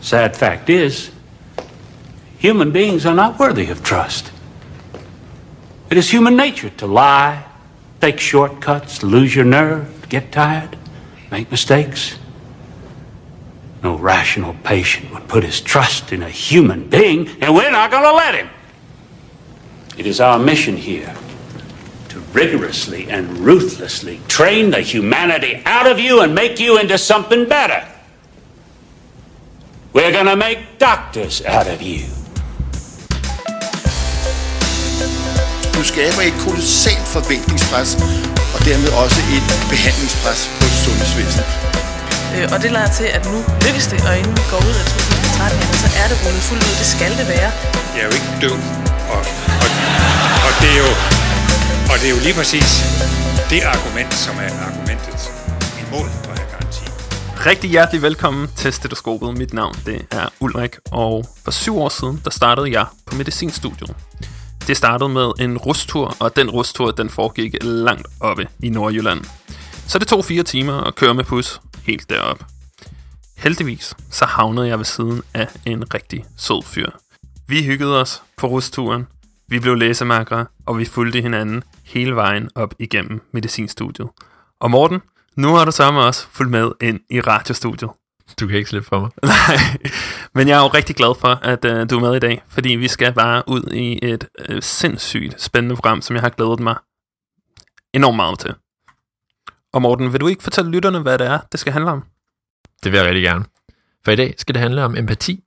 Sad fact is, human beings are not worthy of trust. It is human nature to lie, take shortcuts, lose your nerve, get tired, make mistakes. No rational patient would put his trust in a human being, and we're not going to let him. It is our mission here to rigorously and ruthlessly train the humanity out of you and make you into something better. We're going to make doctors out of you. Du skaber et kolossalt forventningspres, og dermed også et behandlingspres på sundhedsvæsenet. Øh, og det lader til, at nu lykkes det, og inden vi går ud af 2013, jamen, så er det rullet fuldt ud. Det skal det være. Jeg er jo ikke død, og, og, og, det er jo, og det er jo lige præcis det argument, som er argumentet imod. Rigtig hjertelig velkommen til Stetoskopet. Mit navn det er Ulrik, og for syv år siden, der startede jeg på medicinstudiet. Det startede med en rustur, og den rustur den foregik langt oppe i Nordjylland. Så det tog fire timer at køre med bus helt derop. Heldigvis så havnede jeg ved siden af en rigtig sød fyr. Vi hyggede os på rusturen, vi blev læsemærkere, og vi fulgte hinanden hele vejen op igennem medicinstudiet. Og Morten, nu har du sammen også fulgt med ind i radiostudiet. Du kan ikke slippe for mig. Nej, men jeg er jo rigtig glad for, at uh, du er med i dag, fordi vi skal bare ud i et uh, sindssygt spændende program, som jeg har glædet mig enormt meget til. Og Morten, vil du ikke fortælle lytterne, hvad det er, det skal handle om? Det vil jeg rigtig gerne. For i dag skal det handle om empati.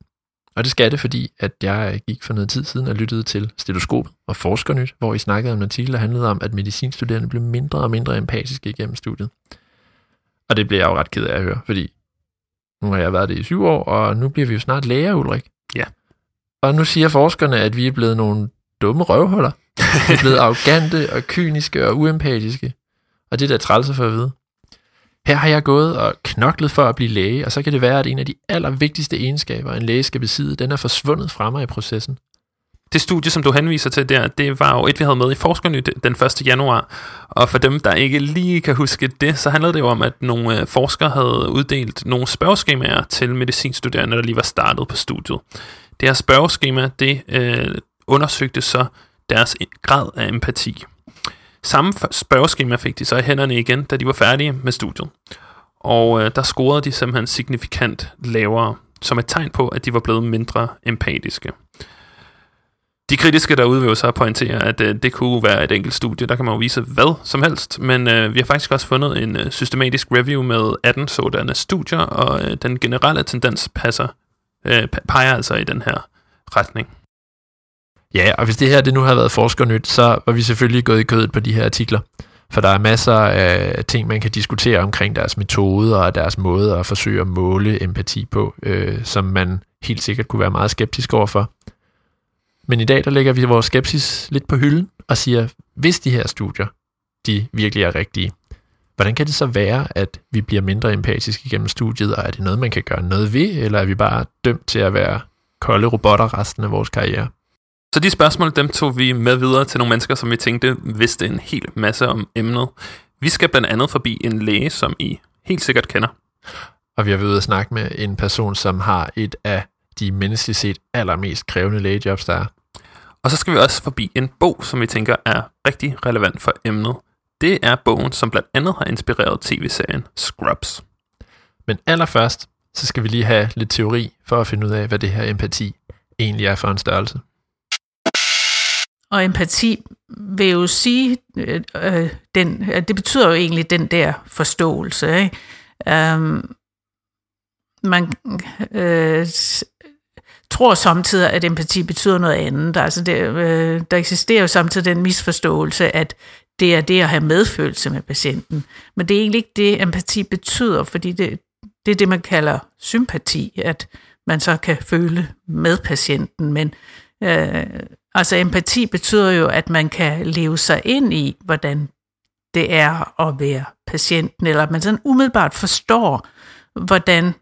Og det skal det, fordi at jeg gik for noget tid siden og lyttede til Stetoskopet og Forskernyt, hvor I snakkede om en artikel, der handlede om, at medicinstuderende blev mindre og mindre empatiske igennem studiet. Og det blev jeg jo ret ked af at høre, fordi nu har jeg været det i syv år, og nu bliver vi jo snart læger, Ulrik. Ja. Og nu siger forskerne, at vi er blevet nogle dumme røvhuller. Vi er blevet arrogante og kyniske og uempatiske. Og det er da trælse for at vide. Her har jeg gået og knoklet for at blive læge, og så kan det være, at en af de allervigtigste egenskaber, en læge skal besidde, den er forsvundet fra mig i processen. Det studie, som du henviser til der, det var jo et, vi havde med i Forskernyt den 1. januar. Og for dem, der ikke lige kan huske det, så handlede det jo om, at nogle øh, forskere havde uddelt nogle spørgeskemaer til medicinstuderende, der lige var startet på studiet. Det her spørgeskema, det øh, undersøgte så deres grad af empati. Samme spørgeskema fik de så i hænderne igen, da de var færdige med studiet. Og øh, der scorede de simpelthen signifikant lavere, som et tegn på, at de var blevet mindre empatiske. De kritiske derude vil jo så pointere, at øh, det kunne være et enkelt studie, der kan man jo vise hvad som helst, men øh, vi har faktisk også fundet en øh, systematisk review med 18 sådanne studier, og øh, den generelle tendens passer, øh, peger altså i den her retning. Ja, og hvis det her det nu har været forskernyt, så var vi selvfølgelig gået i kødet på de her artikler. For der er masser af ting, man kan diskutere omkring deres metoder og deres måde at forsøge at måle empati på, øh, som man helt sikkert kunne være meget skeptisk overfor. Men i dag, der lægger vi vores skepsis lidt på hylden og siger, hvis de her studier, de virkelig er rigtige, hvordan kan det så være, at vi bliver mindre empatiske gennem studiet, og er det noget, man kan gøre noget ved, eller er vi bare dømt til at være kolde robotter resten af vores karriere? Så de spørgsmål, dem tog vi med videre til nogle mennesker, som vi tænkte vidste en hel masse om emnet. Vi skal blandt andet forbi en læge, som I helt sikkert kender. Og vi har været ude at snakke med en person, som har et af de menneskeligt set allermest krævende lægejobs, der er. Og så skal vi også forbi en bog, som vi tænker er rigtig relevant for emnet. Det er bogen, som blandt andet har inspireret tv-serien Scrubs. Men allerførst, så skal vi lige have lidt teori for at finde ud af, hvad det her empati egentlig er for en størrelse. Og empati vil jo sige, øh, øh, den, øh, det betyder jo egentlig den der forståelse. Ikke? Um, man øh, tror samtidig, at empati betyder noget andet. Altså det, øh, der eksisterer jo samtidig den misforståelse, at det er det at have medfølelse med patienten. Men det er egentlig ikke det, empati betyder, fordi det, det er det, man kalder sympati, at man så kan føle med patienten. Men øh, altså empati betyder jo, at man kan leve sig ind i, hvordan det er at være patienten, eller at man sådan umiddelbart forstår, hvordan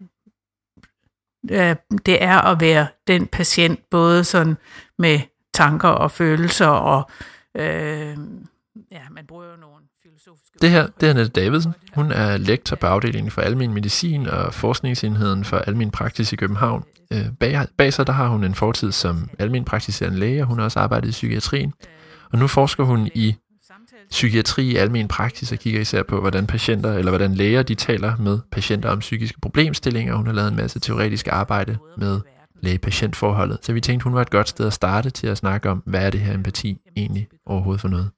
øh, det er at være den patient, både sådan med tanker og følelser, og øh, ja, man bruger jo nogle filosofiske... Det her, det er Annette Davidsen. Hun er lektor på afdelingen for almen medicin og forskningsenheden for almen praksis i København. Øh, bag, bag sig der har hun en fortid som almen praktiserende læge, og hun har også arbejdet i psykiatrien. Og nu forsker hun i psykiatri i almen praksis og kigger især på, hvordan patienter eller hvordan læger de taler med patienter om psykiske problemstillinger. Hun har lavet en masse teoretisk arbejde med læge-patientforholdet. Så vi tænkte, hun var et godt sted at starte til at snakke om, hvad er det her empati egentlig overhovedet for noget.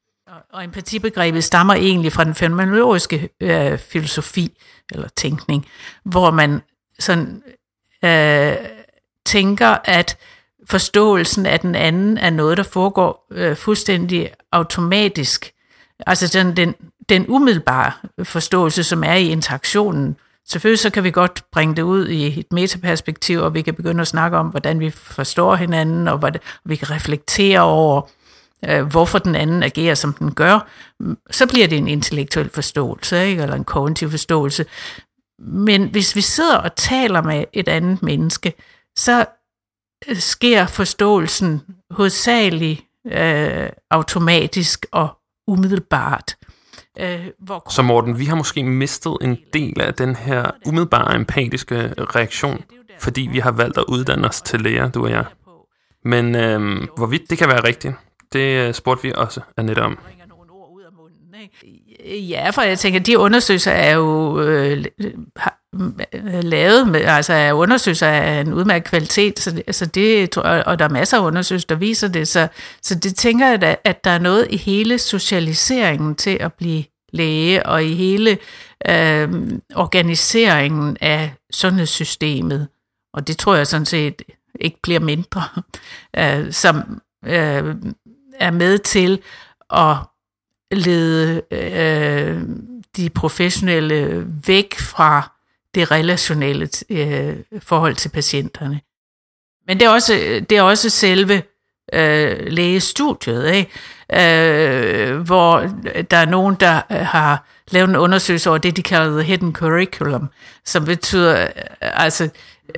Og empatibegrebet stammer egentlig fra den fenomenologiske øh, filosofi eller tænkning, hvor man sådan øh, tænker, at forståelsen af den anden er noget, der foregår øh, fuldstændig automatisk. Altså den, den, den umiddelbare forståelse, som er i interaktionen. Selvfølgelig så kan vi godt bringe det ud i et metaperspektiv, og vi kan begynde at snakke om, hvordan vi forstår hinanden, og hvordan vi kan reflektere over, øh, hvorfor den anden agerer, som den gør. Så bliver det en intellektuel forståelse, ikke? eller en kognitiv forståelse. Men hvis vi sidder og taler med et andet menneske, så øh, sker forståelsen hovedsageligt øh, automatisk og umiddelbart. Øh, hvor så Morten, vi har måske mistet en del af den her umiddelbare empatiske reaktion, fordi vi har valgt at uddanne os til læger, du og jeg. Men øh, hvorvidt det kan være rigtigt, det øh, spurgte vi også Annette om. Ja, for jeg tænker, de undersøgelser er jo øh, øh, lavet med, altså er undersøgelser af en udmærket kvalitet, så, så det, og der er masser af undersøgelser, der viser det, så, så det tænker jeg da, at der er noget i hele socialiseringen til at blive læge, og i hele øh, organiseringen af sundhedssystemet, og det tror jeg sådan set ikke bliver mindre, øh, som øh, er med til at lede øh, de professionelle væk fra det relationelle øh, forhold til patienterne. Men det er også, det er også selve øh, lægestudiet, ikke? Øh, hvor der er nogen, der øh, har lavet en undersøgelse over det, de kalder the hidden curriculum, som betyder øh, altså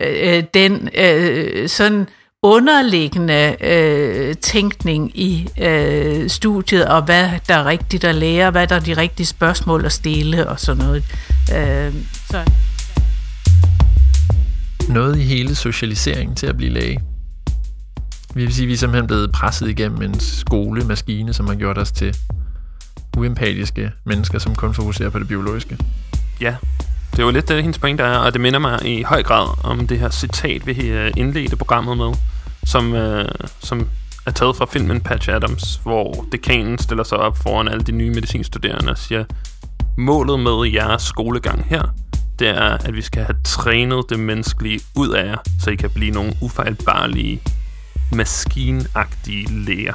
øh, øh den øh, sådan underliggende øh, tænkning i øh, studiet, og hvad der er rigtigt at lære, hvad der er de rigtige spørgsmål at stille og sådan noget. Øh, så. Noget i hele socialiseringen til at blive læge. Vi vil sige, at vi er simpelthen blevet presset igennem en skolemaskine, som har gjort os til uempatiske mennesker, som kun fokuserer på det biologiske. Ja, det er jo lidt det, hendes pointe er, og det minder mig i høj grad om det her citat, vi indledte programmet med som, øh, som er taget fra filmen Patch Adams, hvor dekanen stiller sig op foran alle de nye medicinstuderende og siger, målet med jeres skolegang her, det er, at vi skal have trænet det menneskelige ud af jer, så I kan blive nogle ufejlbarlige, maskinagtige læger.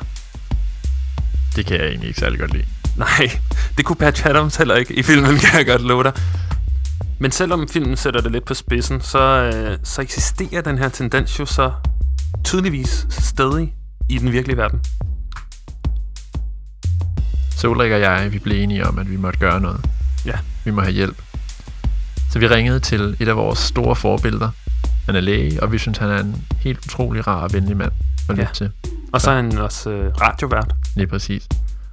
Det kan jeg egentlig ikke særlig godt lide. Nej, det kunne Patch Adams heller ikke i filmen, kan jeg godt love dig. Men selvom filmen sætter det lidt på spidsen, så, øh, så eksisterer den her tendens jo så tydeligvis stadig i den virkelige verden. Solrik og jeg, vi blev enige om, at vi måtte gøre noget. Ja. Vi må have hjælp. Så vi ringede til et af vores store forbilleder. Han er læge, og vi synes, han er en helt utrolig rar og venlig mand at lytte ja. til. Og så er han også øh, radiovært. Lige præcis.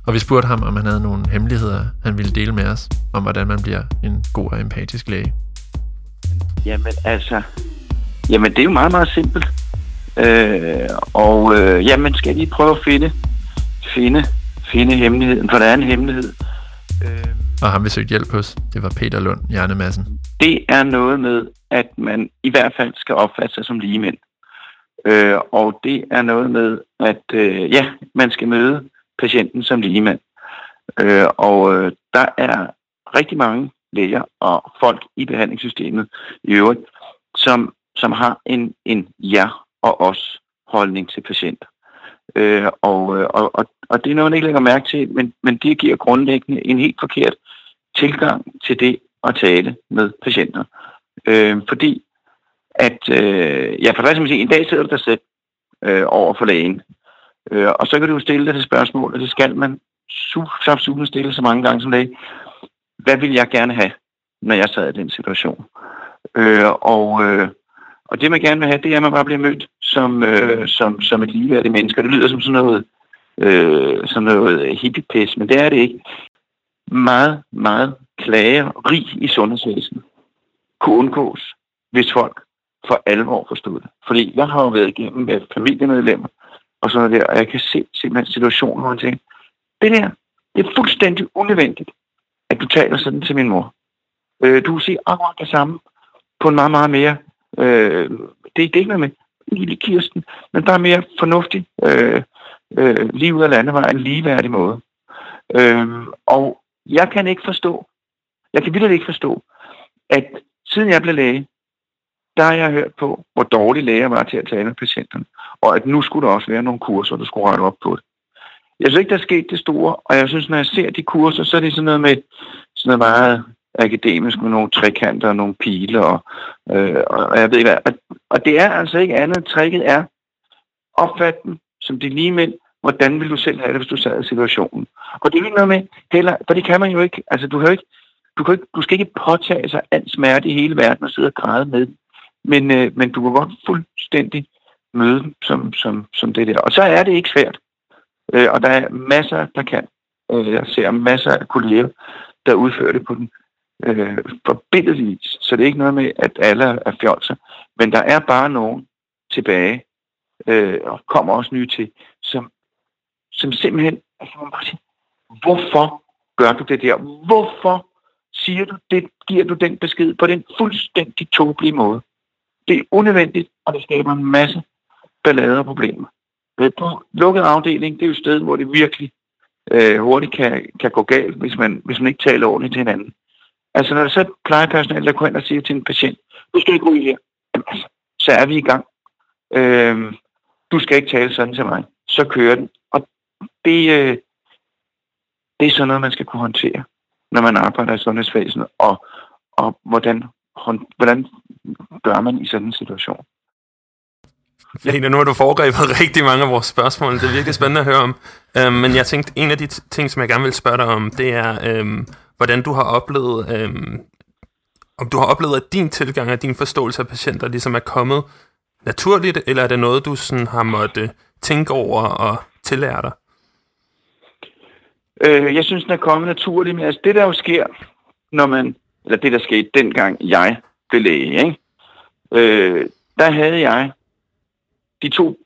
Og vi spurgte ham, om han havde nogle hemmeligheder, han ville dele med os, om hvordan man bliver en god og empatisk læge. Jamen altså, jamen det er jo meget, meget simpelt. Øh, og øh, jamen, skal vi prøve at finde, finde, finde hemmeligheden, for der er en hemmelighed. Øh, og ham vi søgt hjælp hos, det var Peter Lund, hjernemassen. Det er noget med, at man i hvert fald skal opfatte sig som lige mænd. Øh, og det er noget med, at øh, ja, man skal møde patienten som lige mand. Øh, og øh, der er rigtig mange læger og folk i behandlingssystemet i øvrigt, som, som har en, en ja og os holdning til patienter. Øh, og, øh, og, og, og det er noget, man ikke lægger mærke til, men, men det giver grundlæggende en helt forkert tilgang til det at tale med patienter. Øh, fordi at, øh, ja, for det sige, en dag sidder du dig selv øh, over for lægen, øh, og så kan du jo stille dig det spørgsmål, og det skal man su- stille så mange gange som læge. Hvad vil jeg gerne have, når jeg sad i den situation? Øh, og, øh, og det man gerne vil have, det er, at man bare bliver mødt som, øh, som, som et ligeværdigt menneske. Det lyder som sådan noget, øh, sådan noget hippiepis, men det er det ikke. Meget, meget klager rig i sundhedsvæsenet kunne undgås, hvis folk for alvor forstod det. Fordi jeg har jo været igennem med familiemedlemmer og sådan noget der, og jeg kan se simpelthen situationen, hvor man tænker, det der, det er fuldstændig unødvendigt, at du taler sådan til min mor. Øh, du vil sige akkurat det samme på en meget, meget mere, øh, det, er ikke med lille Kirsten, men bare mere fornuftig, øh, øh, lige ud af landevejen, ligeværdig måde. Øh, og jeg kan ikke forstå, jeg kan virkelig ikke forstå, at siden jeg blev læge, der har jeg hørt på, hvor dårlig læger var til at tale med patienterne, og at nu skulle der også være nogle kurser, der skulle rette op på det. Jeg synes ikke, der er sket det store, og jeg synes, når jeg ser de kurser, så er det sådan noget med sådan noget meget akademisk med nogle trekanter og nogle pile, og, øh, og jeg ved ikke hvad. Og, og det er altså ikke andet. Tricket er, opfat som de lige mænd, hvordan vil du selv have det, hvis du sad i situationen. Og det er ikke noget med heller, for det kan man jo ikke. Altså, du, kan jo ikke, du, kan ikke, du skal ikke påtage sig alt smerte i hele verden og sidde og græde med. Men, øh, men du kan godt fuldstændig møde dem som, som, som det der. Og så er det ikke svært. Øh, og der er masser, der kan. Øh, jeg ser masser af kolleger, der udfører det på den øh, forbindeligvis. Så det er ikke noget med, at alle er fjolser. Men der er bare nogen tilbage, øh, og kommer også nye til, som, som simpelthen, altså man bare sige, hvorfor gør du det der? Hvorfor siger du det, giver du den besked på den fuldstændig tåbelige måde? Det er unødvendigt, og det skaber en masse ballade og problemer. På lukket afdeling, det er jo et sted, hvor det virkelig øh, hurtigt kan, kan gå galt, hvis man, hvis man ikke taler ordentligt til hinanden. Altså når der så plejepersonale, der går ind og siger til en patient, du skal ikke ryge her, Jamen, altså, så er vi i gang. Øh, du skal ikke tale sådan til mig. Så kører den. Og det, øh, det er sådan noget, man skal kunne håndtere, når man arbejder i sundhedsvæsenet, og, og hvordan, hvordan gør man i sådan en situation. Lene, nu har du foregrebet rigtig mange af vores spørgsmål. Det er virkelig spændende at høre om. Øhm, men jeg tænkte, en af de ting, som jeg gerne vil spørge dig om, det er, øhm, hvordan du har oplevet, øh, om du har oplevet, at din tilgang og din forståelse af patienter ligesom er kommet naturligt, eller er det noget, du sådan har måttet tænke over og tillære dig? Øh, jeg synes, den er kommet naturligt, men altså det, der jo sker, når man, eller det, der skete dengang jeg blev læge, ikke? Øh, der havde jeg de to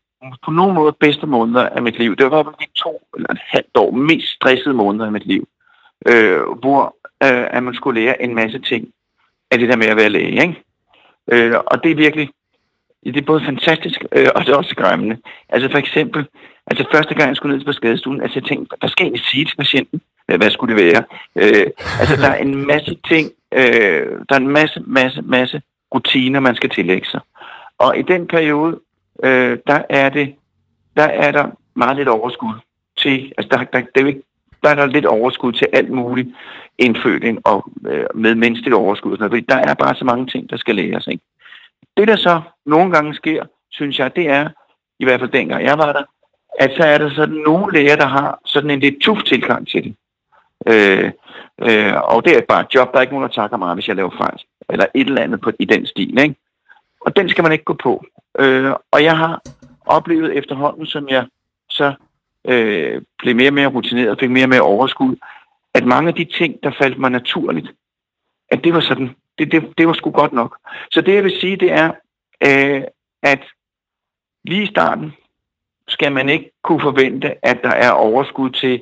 på nogen måde bedste måneder af mit liv. Det var de to eller et halvt år mest stressede måneder af mit liv, øh, hvor øh, at man skulle lære en masse ting af det der med at være læge. Ikke? Øh, og det er virkelig, det er både fantastisk øh, og det er også skræmmende. Altså for eksempel, altså første gang jeg skulle ned på skadestuen, altså jeg tænkte, hvad skal jeg sige til patienten? Hvad skulle det være? Øh, altså der er en masse ting, øh, der er en masse, masse, masse rutiner, man skal tillægge sig. Og i den periode, øh, der er det, der er der meget lidt overskud til, altså der, der, der, der er der lidt overskud til alt muligt indfødning og øh, med menneskeligt overskud. Sådan Der er bare så mange ting, der skal læres. Ikke? Det, der så nogle gange sker, synes jeg, det er, i hvert fald dengang jeg var der, at så er der sådan nogle læger, der har sådan en lidt tuff tilgang til det. Øh, øh, og det er bare et job, der er ikke nogen, der takker mig, hvis jeg laver fejl. Eller et eller andet på, i den stil. Ikke? Og den skal man ikke gå på. Øh, og jeg har oplevet efterhånden, som jeg så øh, blev mere og mere rutineret fik mere og mere overskud, at mange af de ting, der faldt mig naturligt, at det var sådan, det, det, det var sgu godt nok. Så det jeg vil sige, det er, øh, at lige i starten skal man ikke kunne forvente, at der er overskud til,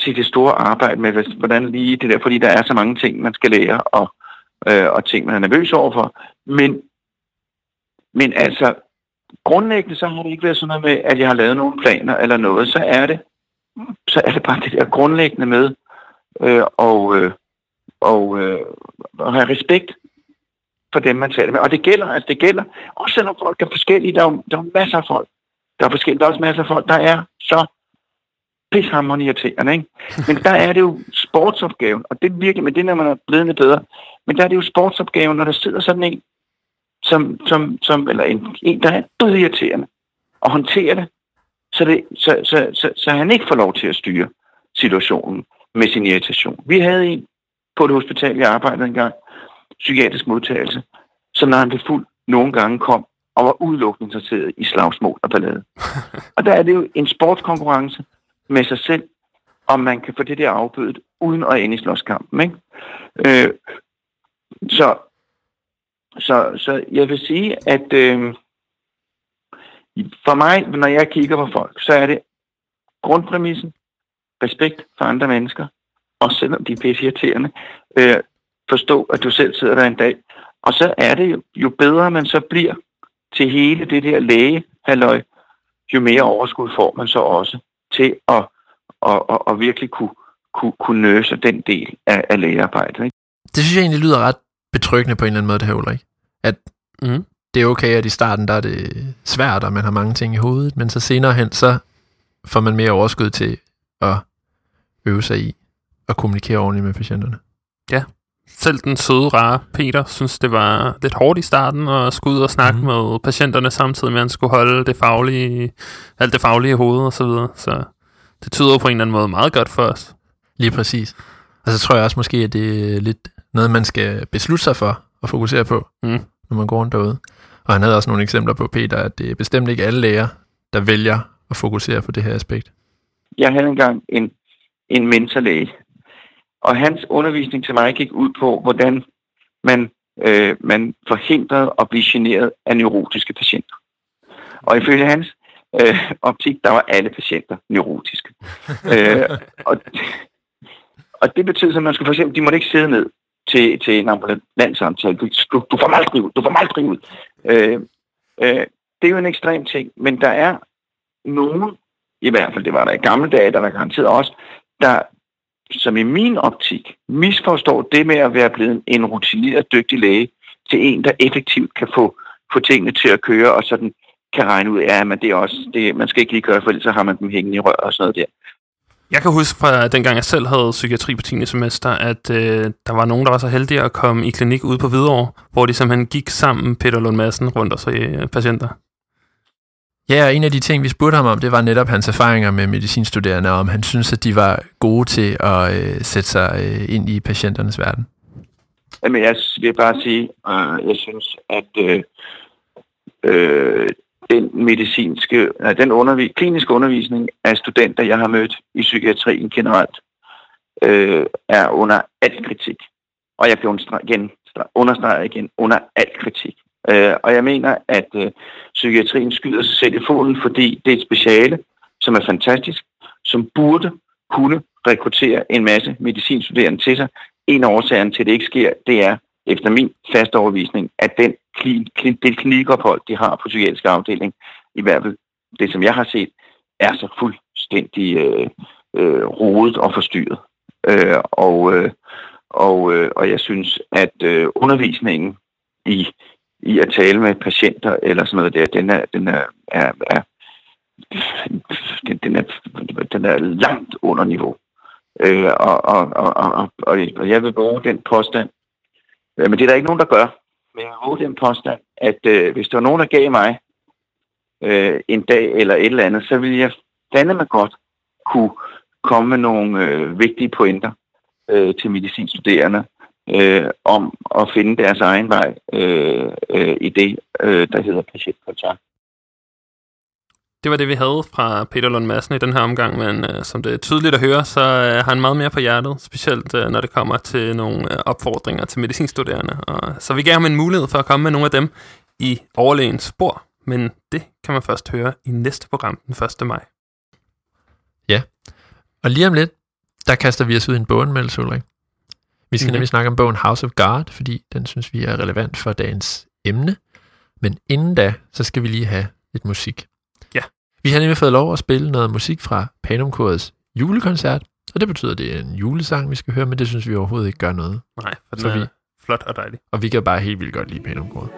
til det store arbejde med, hvordan lige det der, fordi der er så mange ting, man skal lære, og, øh, og ting, man er nervøs overfor. Men men altså, grundlæggende så har det ikke været sådan noget med, at jeg har lavet nogle planer eller noget. Så er det, så er det bare det der grundlæggende med øh, og, øh, og, øh, og have respekt for dem, man taler med. Og det gælder, altså det gælder, også selvom folk er forskellige, der er, der er masser af folk, der er forskellige, der er også masser af folk, der er så pishammerende ikke? Men der er det jo sportsopgaven, og det virker med det, når man er blevet bedre, men der er det jo sportsopgaven, når der sidder sådan en, som, som, som, eller en, en, der er død irriterende, og håndtere det, så, det så, så, så, så han ikke får lov til at styre situationen med sin irritation. Vi havde en på et hospital, jeg arbejdede engang, psykiatrisk modtagelse, som når han blev fuld, nogle gange kom og var udelukkende interesseret i slagsmål og ballade. og der er det jo en sportskonkurrence med sig selv, om man kan få det der afbødet, uden at ende i slåskampen. Ikke? Øh, så så, så jeg vil sige, at øh, for mig, når jeg kigger på folk, så er det grundpræmissen, respekt for andre mennesker, også selvom de er pisse irriterende, øh, forstå, at du selv sidder der en dag. Og så er det jo, jo bedre man så bliver til hele det der læge, halløj, jo mere overskud får man så også til at, at, at, at virkelig kunne, kunne, kunne nøse den del af, af lægearbejdet. Ikke? Det synes jeg egentlig lyder ret betryggende på en eller anden måde, det her Ulrik. At Mm. det er okay, at i starten der er det svært, og man har mange ting i hovedet, men så senere hen, så får man mere overskud til at øve sig i at kommunikere ordentligt med patienterne. Selv den søde, rare Peter synes, det var lidt hårdt i starten at skulle ud og snakke mm. med patienterne, samtidig med, at han skulle holde det faglige, alt det faglige i hovedet og så videre. Så det tyder på en eller anden måde meget godt for os. Lige præcis. Og så tror jeg også måske, at det er lidt noget, man skal beslutte sig for at fokusere på, Mm. når man går rundt derude. Og han havde også nogle eksempler på, Peter, at det er bestemt ikke alle læger, der vælger at fokusere på det her aspekt. Jeg havde engang en, en mentorlæge, og hans undervisning til mig gik ud på, hvordan man, øh, man forhindrede at blive generet af neurotiske patienter. Og ifølge hans øh, optik, der var alle patienter neurotiske. øh, og, og det betød, at man skulle for eksempel, de måtte ikke sidde ned til, til en ambulanssamtale. Du, du, du får mig aldrig ud, du får mig aldrig ud. Øh, øh, det er jo en ekstrem ting, men der er nogen, i hvert fald det var der i gamle dage, der var garanteret også, der som i min optik misforstår det med at være blevet en rutineret dygtig læge til en, der effektivt kan få, få tingene til at køre, og sådan kan regne ud, ja, men det er også, det, man skal ikke lige gøre, for ellers så har man dem hængende i rør og sådan noget der. Jeg kan huske fra dengang jeg selv havde psykiatri på 10. semester, at øh, der var nogen, der var så heldige at komme i klinik ude på Hvidovre, hvor de simpelthen gik sammen, Peter Lund Madsen, rundt og så øh, patienter. Ja, og en af de ting, vi spurgte ham om, det var netop hans erfaringer med medicinstuderende, og om han synes, at de var gode til at øh, sætte sig øh, ind i patienternes verden. Jamen, jeg vil bare sige, øh, jeg synes, at øh, øh, den medicinske, nej, den undervis, kliniske undervisning af studenter, jeg har mødt i psykiatrien generelt, øh, er under al kritik. Og jeg kan understrege igen, understrege igen, under al kritik. Øh, og jeg mener, at øh, psykiatrien skyder sig selv i foden, fordi det er et speciale, som er fantastisk, som burde kunne rekruttere en masse medicinstuderende til sig. En af årsagerne til, at det ikke sker, det er, efter min faste overvisning, at den klin, klin, det klinikophold, de har på psykiatrisk afdeling, i hvert fald det, som jeg har set, er så fuldstændig øh, øh, rodet og forstyrret. Øh, og, øh, og, øh, og jeg synes, at øh, undervisningen i, i at tale med patienter eller sådan noget der, den er, den er, er, er den, den, er, den er langt under niveau. Øh, og, og, og, og, og, og jeg vil bruge den påstand, øh, men det er der ikke nogen, der gør. Men jeg bruge den påstand, at øh, hvis der var nogen, der gav mig øh, en dag eller et eller andet, så ville jeg fandme mig godt kunne komme med nogle øh, vigtige pointer øh, til medicinstuderende øh, om at finde deres egen vej øh, øh, i det, øh, der hedder patientkontakt. Det var det, vi havde fra Peter Lund Madsen i den her omgang, men øh, som det er tydeligt at høre, så øh, har han meget mere på hjertet, specielt øh, når det kommer til nogle øh, opfordringer til medicinstuderende. Og, så vi gav ham en mulighed for at komme med nogle af dem i overlægens spor, men det kan man først høre i næste program den 1. maj. Og lige om lidt, der kaster vi os ud i en boganmeldelse, Ulrik. Vi skal mm-hmm. nemlig snakke om bogen House of God, fordi den synes vi er relevant for dagens emne. Men inden da, så skal vi lige have lidt musik. Vi har nemlig fået lov at spille noget musik fra Panumkorets julekoncert, og det betyder, at det er en julesang, vi skal høre, men det synes vi overhovedet ikke gør noget. Nej, for den Så er vi- flot og dejlig. Og vi kan bare helt vildt godt lide Panumkoret.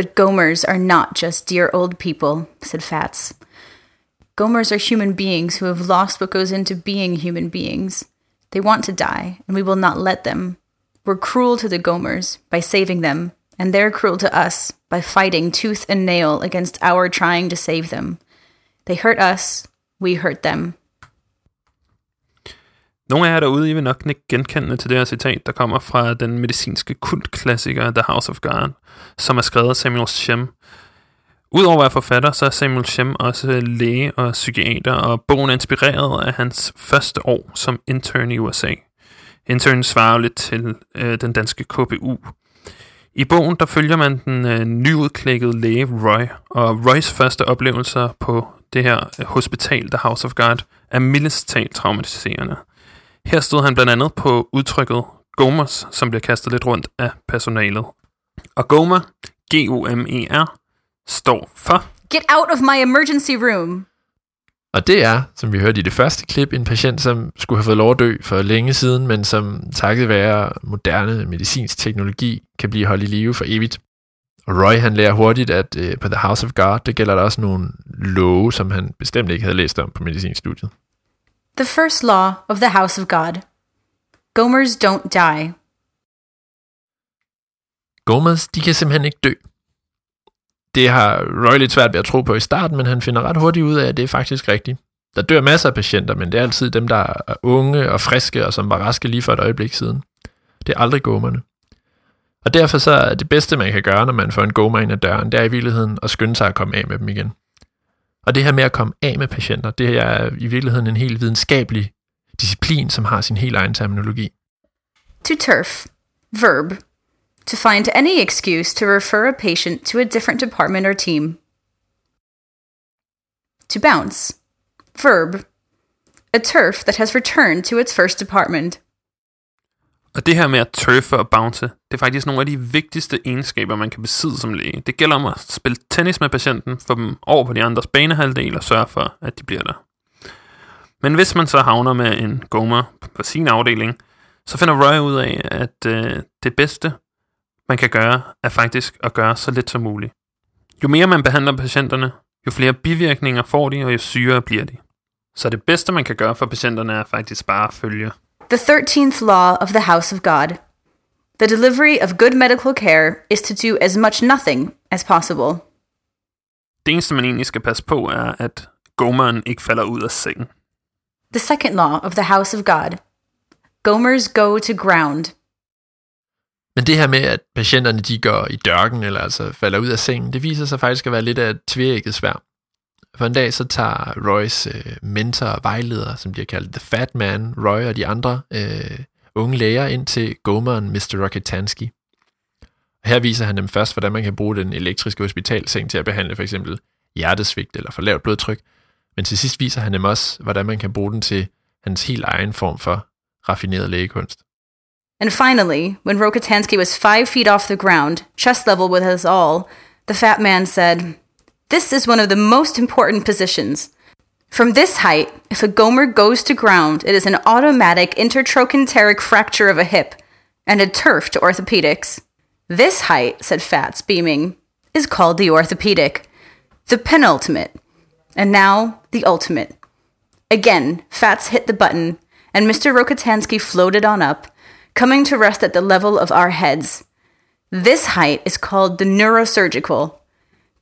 But Gomers are not just dear old people, said Fats. Gomers are human beings who have lost what goes into being human beings. They want to die, and we will not let them. We're cruel to the Gomers by saving them, and they're cruel to us by fighting tooth and nail against our trying to save them. They hurt us, we hurt them. Nogle af jer derude, I vil nok ikke genkende til det her citat, der kommer fra den medicinske kultklassiker The House of God, som er skrevet af Samuel Shem. Udover at være forfatter, så er Samuel Shem også læge og psykiater, og bogen er inspireret af hans første år som intern i USA. Internen svarer lidt til øh, den danske KBU. I bogen der følger man den øh, nyudklækkede læge Roy, og Roys første oplevelser på det her øh, hospital, The House of God, er mildest talt traumatiserende. Her stod han blandt andet på udtrykket Gomers, som bliver kastet lidt rundt af personalet. Og Gomer, G-O-M-E-R, står for... Get out of my emergency room! Og det er, som vi hørte i det første klip, en patient, som skulle have fået lov at dø for længe siden, men som takket være moderne medicinsk teknologi kan blive holdt i live for evigt. Og Roy han lærer hurtigt, at øh, på The House of God, der gælder der også nogle love, som han bestemt ikke havde læst om på medicinstudiet. The first law of the House of God Gomers don't die. Gomers, de kan simpelthen ikke dø. Det har Roy lidt svært ved at tro på i starten, men han finder ret hurtigt ud af, at det er faktisk rigtigt. Der dør masser af patienter, men det er altid dem, der er unge og friske, og som var raske lige for et øjeblik siden. Det er aldrig gomerne. Og derfor så er det bedste, man kan gøre, når man får en goma ind ad døren, det er i virkeligheden at skynde sig at komme af med dem igen. Og det her med at komme af med patienter, det er i virkeligheden en helt videnskabelig disciplin, som har sin helt egen terminologi. To turf. Verb. To find any excuse to refer a patient to a different department or team. To bounce. Verb. A turf that has returned to its first department. Og det her med at turfe og bounce, det er faktisk nogle af de vigtigste egenskaber, man kan besidde som læge. Det gælder om at spille tennis med patienten, få dem over på de andres banehalvdel og sørge for, at de bliver der. Men hvis man så havner med en gomer på sin afdeling, så finder Roy ud af, at øh, det bedste, man kan gøre, er faktisk at gøre så lidt som muligt. Jo mere man behandler patienterne, jo flere bivirkninger får de, og jo syre bliver de. Så det bedste, man kan gøre for patienterne, er faktisk bare at følge The 13th law of the House of God. The delivery of good medical care is to do as much nothing as possible. Det eneste, man egentlig skal passe på, er, at gomeren ikke falder ud af sengen. The second law of the House of God. Gomers go to ground. Men det her med, at patienterne de går i dørken, eller altså falder ud af sengen, det viser sig faktisk at være lidt af et tvækket svær. For en dag så tager Roys øh, mentor og vejleder, som bliver kaldt The Fat Man, Roy og de andre øh, unge læger ind til gomeren Mr. Rokitansky. Her viser han dem først, hvordan man kan bruge den elektriske hospitalseng til at behandle for eksempel hjertesvigt eller for lavt blodtryk. Men til sidst viser han dem også, hvordan man kan bruge den til hans helt egen form for raffineret lægekunst. And finally, when Rokitansky was five feet off the ground, chest level with us all, the fat man said, This is one of the most important positions. From this height, if a gomer goes to ground, it is an automatic intertrochanteric fracture of a hip and a turf to orthopedics. This height, said Fats, beaming, is called the orthopedic, the penultimate, and now the ultimate. Again, Fats hit the button, and Mr. Rokitansky floated on up, coming to rest at the level of our heads. This height is called the neurosurgical.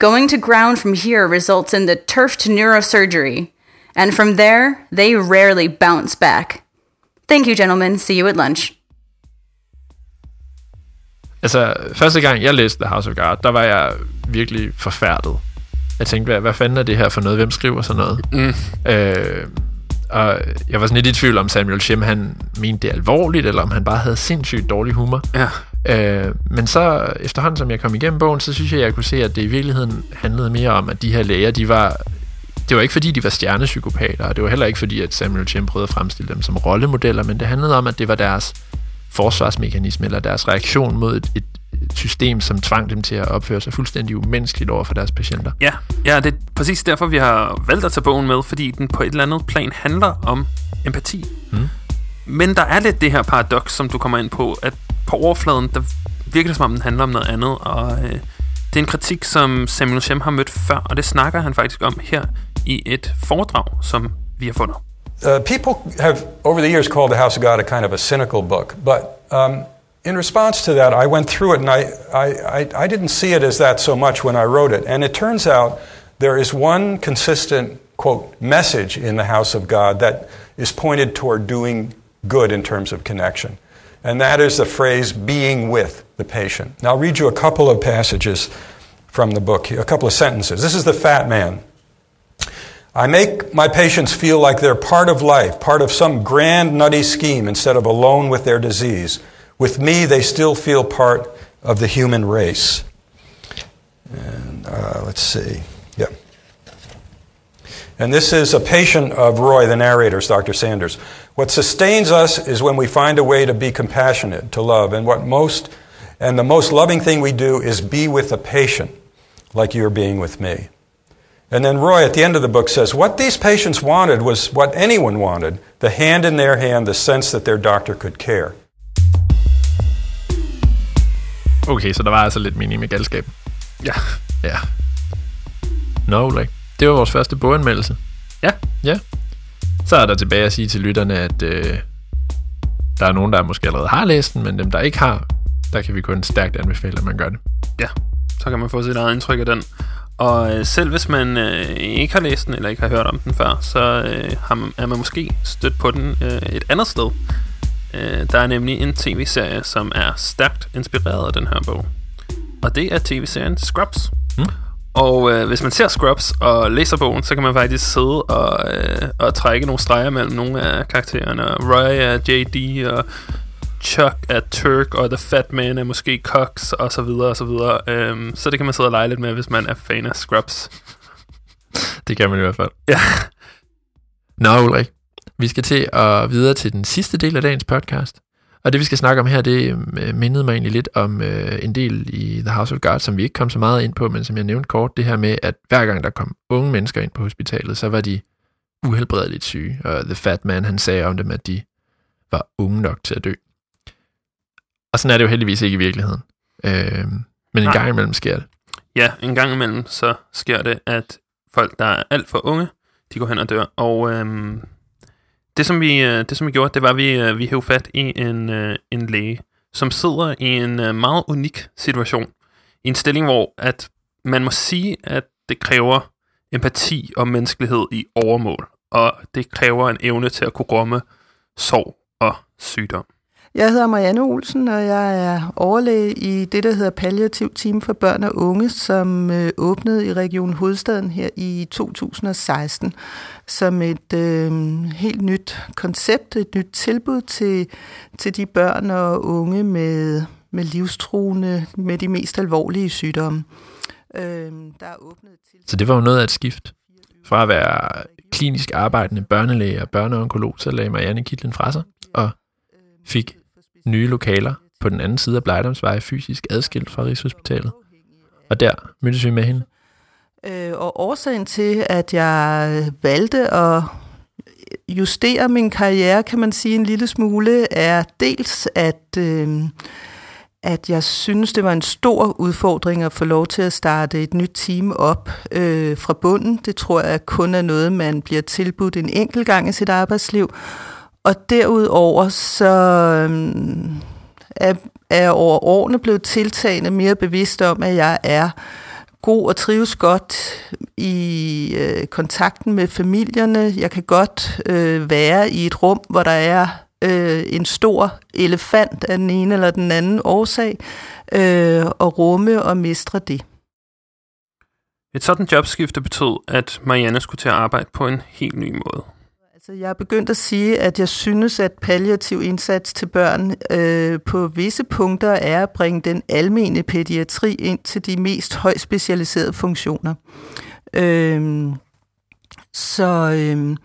Going to ground from here results in the turf to neurosurgery, and from there, they rarely bounce back. Thank you, gentlemen. See you at lunch. Altså, første gang jeg læste The House of God, der var jeg virkelig forfærdet. Jeg tænkte, hvad, hvad fanden er det her for noget? Hvem skriver sådan noget? Mm. Øh, og jeg var sådan lidt i tvivl om Samuel Shem, han mente det alvorligt, eller om han bare havde sindssygt dårlig humor. Ja. Øh, men så efterhånden, som jeg kom igennem bogen, så synes jeg, jeg kunne se, at det i virkeligheden handlede mere om, at de her læger, de var... Det var ikke fordi, de var stjernepsykopater, og det var heller ikke fordi, at Samuel Shem prøvede at fremstille dem som rollemodeller, men det handlede om, at det var deres forsvarsmekanisme, eller deres reaktion mod et, et system, som tvang dem til at opføre sig fuldstændig umenneskeligt over for deres patienter. Ja, ja, det er præcis derfor, vi har valgt at tage bogen med, fordi den på et eller andet plan handler om empati. Mm. Men der er lidt det her paradoks, som du kommer ind på, at på overfladen, der virker det som om, den handler om noget andet, og øh, Det er en kritik, som Samuel Shem har mødt før, og det snakker han faktisk om her i et foredrag, som vi har fundet. Uh, people have, over the years, called The House of God a kind of a cynical book, but um, in response to that, I went through it and I, I, I, I didn't see it as that so much when I wrote it. And it turns out there is one consistent, quote, message in the house of God that is pointed toward doing good in terms of connection. And that is the phrase being with the patient. Now, I'll read you a couple of passages from the book, a couple of sentences. This is the fat man. I make my patients feel like they're part of life, part of some grand nutty scheme instead of alone with their disease. With me, they still feel part of the human race. And uh, let's see. Yeah. And this is a patient of Roy, the narrator's, Dr. Sanders. What sustains us is when we find a way to be compassionate, to love, and what most and the most loving thing we do is be with the patient, like you're being with me. And then Roy at the end of the book says, What these patients wanted was what anyone wanted the hand in their hand, the sense that their doctor could care. Okay, så der var altså lidt mening med galskab. Ja. Ja. Nå, Ulrik. Det var vores første boganmeldelse. Ja. Ja. Så er der tilbage at sige til lytterne, at øh, der er nogen, der måske allerede har læst den, men dem, der ikke har, der kan vi kun stærkt anbefale, at man gør det. Ja, så kan man få sit eget indtryk af den. Og øh, selv hvis man øh, ikke har læst den, eller ikke har hørt om den før, så øh, har man, er man måske stødt på den øh, et andet sted. Øh, der er nemlig en tv-serie, som er stærkt inspireret af den her bog. Og det er tv-serien Scrubs. Mm. Og øh, hvis man ser Scrubs og læser bogen, så kan man faktisk sidde og, øh, og trække nogle streger mellem nogle af karaktererne. Roy er JD, og Chuck er Turk, og The Fat Man er måske Cox, og så videre, og så videre. Øhm, så det kan man sidde og lege lidt med, hvis man er fan af Scrubs. Det kan man i hvert fald. Ja. Nå, Ulrik. Vi skal til at videre til den sidste del af dagens podcast. Og det, vi skal snakke om her, det øh, mindede mig egentlig lidt om øh, en del i The House of God, som vi ikke kom så meget ind på, men som jeg nævnte kort, det her med, at hver gang der kom unge mennesker ind på hospitalet, så var de uhelbredeligt syge. Og The Fat Man, han sagde om dem, at de var unge nok til at dø. Og sådan er det jo heldigvis ikke i virkeligheden. Øh, men en Nej. gang imellem sker det. Ja, en gang imellem så sker det, at folk, der er alt for unge, de går hen og dør. Og øhm, det, som vi, øh, det, som vi gjorde, det var, at vi, øh, vi hævde fat i en, øh, en læge, som sidder i en meget unik situation. I en stilling, hvor at man må sige, at det kræver empati og menneskelighed i overmål. Og det kræver en evne til at kunne rumme sorg og sygdom. Jeg hedder Marianne Olsen, og jeg er overlæge i det, der hedder Palliativ Team for Børn og Unge, som øh, åbnede i Region Hovedstaden her i 2016 som et øh, helt nyt koncept, et nyt tilbud til, til de børn og unge med, med livstruende, med de mest alvorlige sygdomme. Øh, der er åbnet til Så det var jo noget af et skift. Fra at være klinisk arbejdende børnelæge og børneonkolog, så lagde Marianne kitlen fra sig og fik nye lokaler på den anden side af Blejdomsvej, fysisk adskilt fra Rigshospitalet. Og der mødtes vi med hende. Øh, og årsagen til, at jeg valgte at justere min karriere, kan man sige en lille smule, er dels, at, øh, at jeg synes, det var en stor udfordring at få lov til at starte et nyt team op øh, fra bunden. Det tror jeg kun er noget, man bliver tilbudt en enkelt gang i sit arbejdsliv. Og derudover så øhm, er, er jeg over årene blevet tiltagende mere bevidst om, at jeg er god og trives godt i øh, kontakten med familierne. Jeg kan godt øh, være i et rum, hvor der er øh, en stor elefant af den ene eller den anden årsag, øh, og rumme og mestre det. Et sådan jobskifte betød, at Marianne skulle til at arbejde på en helt ny måde. Altså, jeg er begyndt at sige, at jeg synes, at palliativ indsats til børn øh, på visse punkter er at bringe den almene pædiatri ind til de mest højt specialiserede funktioner. Øh, så... Øh,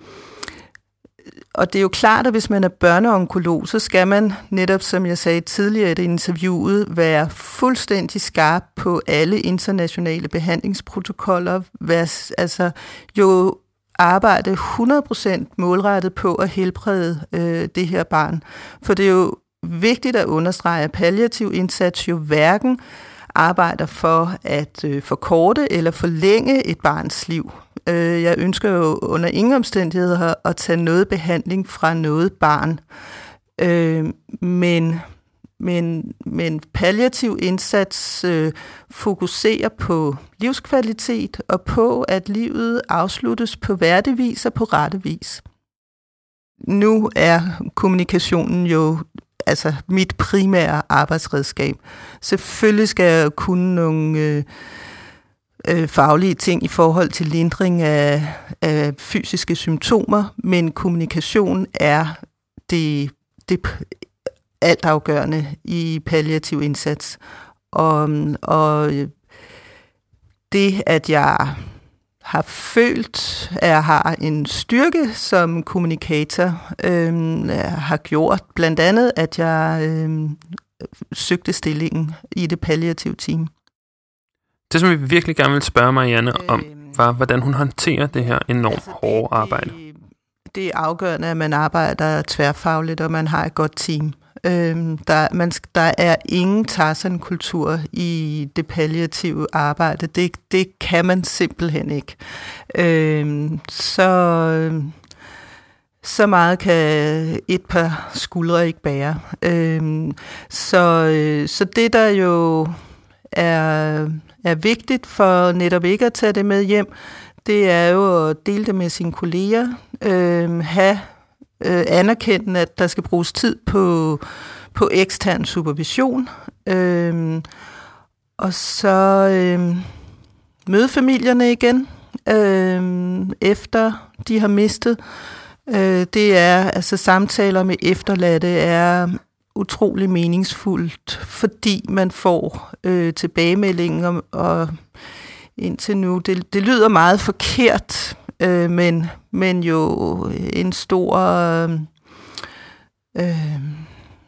og det er jo klart, at hvis man er børneonkolog, så skal man netop, som jeg sagde tidligere i det interviewet, være fuldstændig skarp på alle internationale behandlingsprotokoller. Være, altså jo arbejde 100% målrettet på at helbrede øh, det her barn. For det er jo vigtigt at understrege, at palliativ indsats jo hverken arbejder for at øh, forkorte eller forlænge et barns liv. Øh, jeg ønsker jo under ingen omstændigheder at tage noget behandling fra noget barn. Øh, men men, men palliativ indsats øh, fokuserer på livskvalitet og på, at livet afsluttes på værdig vis og på rette vis. Nu er kommunikationen jo altså mit primære arbejdsredskab. Selvfølgelig skal jeg kunne nogle øh, øh, faglige ting i forhold til lindring af, af fysiske symptomer, men kommunikation er det, det altafgørende i palliativ indsats. Og, og det, at jeg har følt, at jeg har en styrke som kommunikator, øh, har gjort blandt andet, at jeg øh, søgte stillingen i det palliative team. Det, som vi virkelig gerne vil spørge Marianne om, var, hvordan hun håndterer det her enormt altså, hårde arbejde. Det, det er afgørende, at man arbejder tværfagligt, og man har et godt team. Øhm, der, man, der er ingen Tarzan-kultur i det palliative arbejde. Det, det kan man simpelthen ikke. Øhm, så, øhm, så meget kan et par skuldre ikke bære. Øhm, så, øh, så det, der jo er, er vigtigt for netop ikke at tage det med hjem, det er jo at dele det med sine kolleger, øh, have øh, anerkende, at der skal bruges tid på, på ekstern supervision, øh, og så øh, møde familierne igen, øh, efter de har mistet. Øh, det er, altså samtaler med efterladte er utrolig meningsfuldt, fordi man får øh, tilbagemeldinger og, og indtil nu. Det, det lyder meget forkert, øh, men, men jo øh, en stor... Øh, øh,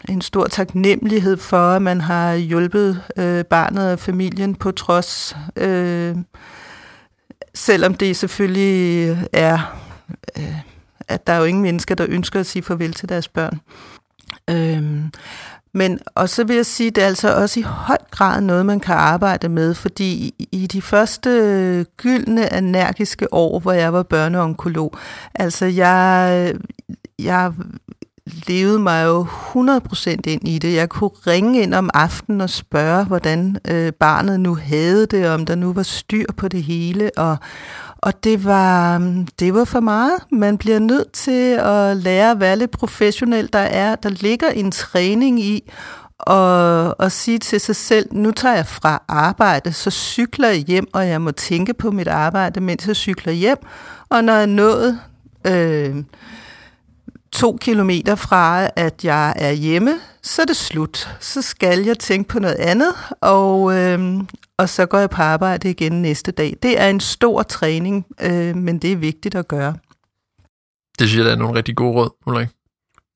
en stor taknemmelighed for, at man har hjulpet øh, barnet og familien på trods, øh, selvom det selvfølgelig er, øh, at der er jo ingen mennesker, der ønsker at sige farvel til deres børn. Øh, men og så vil jeg sige, det er altså også i høj grad noget, man kan arbejde med, fordi i de første gyldne energiske år, hvor jeg var børneonkolog, altså jeg, jeg levede mig jo 100% ind i det. Jeg kunne ringe ind om aftenen og spørge, hvordan øh, barnet nu havde det, om der nu var styr på det hele, og, og det var, mm, det var for meget. Man bliver nødt til at lære at være lidt professionel. Der, er, der ligger en træning i og, og sige til sig selv, nu tager jeg fra arbejde, så cykler jeg hjem, og jeg må tænke på mit arbejde, mens jeg cykler hjem. Og når jeg er nået øh, to kilometer fra, at jeg er hjemme, så er det slut. Så skal jeg tænke på noget andet, og, øh, og så går jeg på arbejde igen næste dag. Det er en stor træning, øh, men det er vigtigt at gøre. Det synes jeg, der er nogle rigtig gode råd, Ulrik.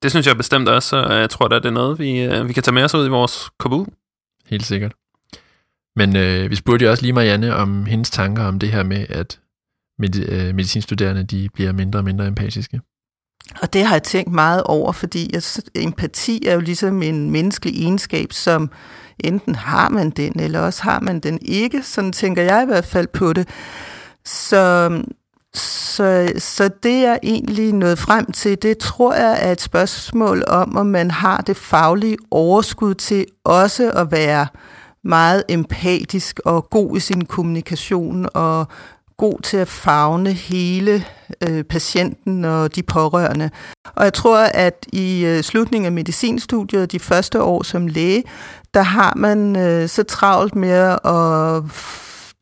Det synes jeg bestemt også, og jeg tror, at det er noget, vi, øh, vi kan tage med os ud i vores kabul. Helt sikkert. Men øh, vi spurgte jo også lige Marianne om hendes tanker om det her med, at med, øh, medicinstuderende de bliver mindre og mindre empatiske. Og det har jeg tænkt meget over, fordi jeg, empati er jo ligesom en menneskelig egenskab, som enten har man den, eller også har man den ikke. Sådan tænker jeg i hvert fald på det. Så, så, så det er egentlig nået frem til, det tror jeg er et spørgsmål om, om man har det faglige overskud til også at være meget empatisk og god i sin kommunikation og god til at fagne hele øh, patienten og de pårørende. Og jeg tror, at i øh, slutningen af medicinstudiet, de første år som læge, der har man øh, så travlt med at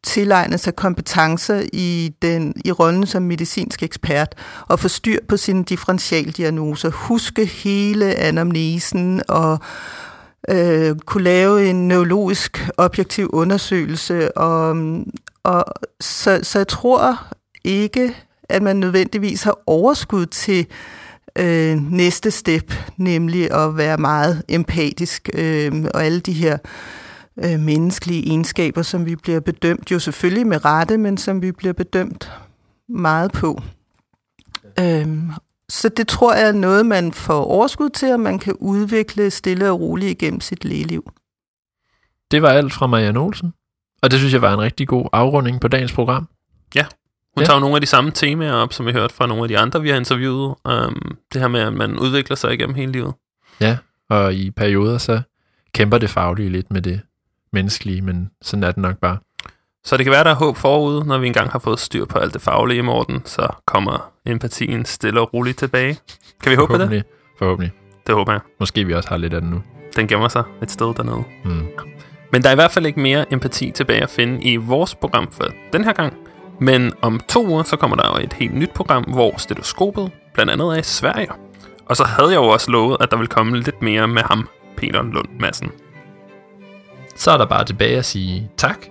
tilegne sig kompetencer i, den, i rollen som medicinsk ekspert og få styr på sine differentialdiagnoser, huske hele anamnesen og øh, kunne lave en neurologisk objektiv undersøgelse. Og, og så, så jeg tror ikke, at man nødvendigvis har overskud til øh, næste step, nemlig at være meget empatisk øh, og alle de her øh, menneskelige egenskaber, som vi bliver bedømt, jo selvfølgelig med rette, men som vi bliver bedømt meget på. Øh, så det tror jeg er noget, man får overskud til, og man kan udvikle stille og roligt igennem sit lægeliv. det var alt fra Marianne Olsen. Og det synes jeg var en rigtig god afrunding på dagens program. Hun Ja. tager jo nogle af de samme temaer op, som vi hørte fra nogle af de andre, vi har interviewet. Um, det her med, at man udvikler sig igennem hele livet. Og i perioder så kæmper det faglige lidt med det menneskelige, men sådan er det nok bare. Så det kan være, der er håb forude, når vi engang har fået styr på alt det faglige i Morten, så kommer empatien stille og roligt tilbage. Kan vi håbe på det? Forhåbentlig. Det håber jeg. Måske vi også har lidt af det nu. Den gemmer sig et sted dernede. Mm. Men der er i hvert fald ikke mere empati tilbage at finde i vores program for den her gang. Men om to uger, så kommer der jo et helt nyt program, hvor stetoskopet blandt andet er i Sverige. Og så havde jeg jo også lovet, at der ville komme lidt mere med ham, Peter Lund Madsen. Så er der bare tilbage at sige tak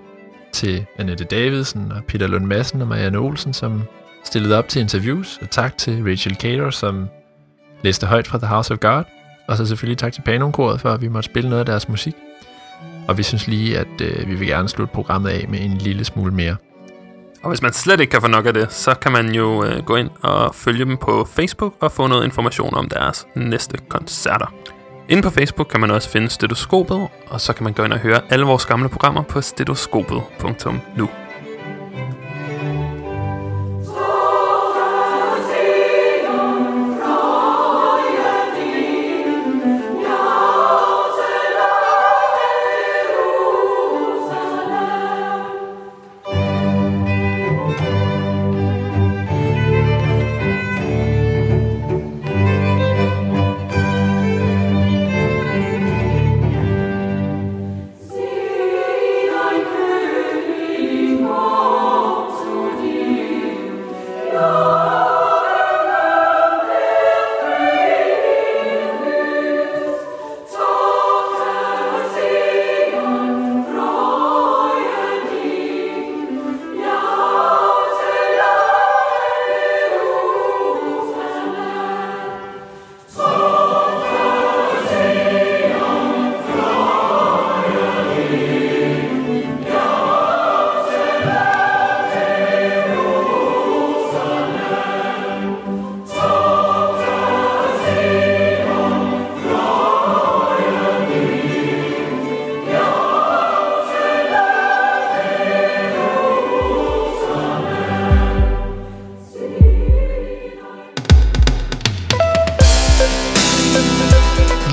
til Annette Davidsen og Peter Lund Madsen og Marianne Olsen, som stillede op til interviews. Og tak til Rachel Cater, som læste højt fra The House of God. Og så selvfølgelig tak til Panonkoret for, at vi måtte spille noget af deres musik. Og vi synes lige, at øh, vi vil gerne slutte programmet af med en lille smule mere. Og hvis man slet ikke kan få nok af det, så kan man jo øh, gå ind og følge dem på Facebook og få noget information om deres næste koncerter. Inde på Facebook kan man også finde stetoskopet, og så kan man gå ind og høre alle vores gamle programmer på stetoskopet.nu.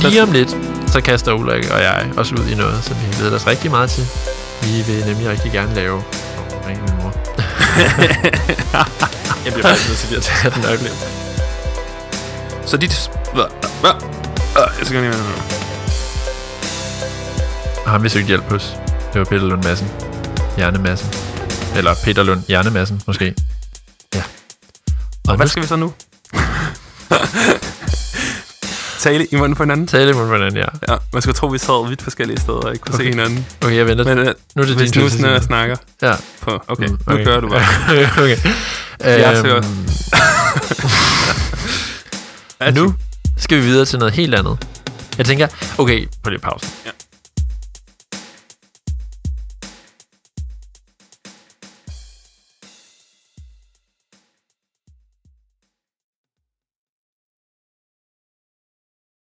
Lige om lidt, så kaster Ulrik og jeg os ud i noget, som vi har glædet os rigtig meget til. Vi vil nemlig rigtig gerne lave... Åh, ring min mor. jeg bliver faktisk nødt til lige at tage den øjeblik. Så? Hvad? Øh, Jeg skal lige... Ham vi søgte hjælp hos. Det var Peter Lund Madsen. Hjernemassen. Eller Peter Lund Hjernemassen, måske. Ja. Og, Og hvad skal vi så nu? Tale i munden på hinanden? tale imod hvordan ja. Ja, man skulle tro, vi sad vidt forskellige steder og ikke kunne okay. se Okay. hinanden. Okay, jeg venter. Men uh, nu er det hvis din nu jeg sige snakker. Ja. på... Okay, Mm, nu gør du bare. okay. Jeg Øhm, søger. nu skal vi videre til noget helt andet. Jeg tænker, okay, på det pause.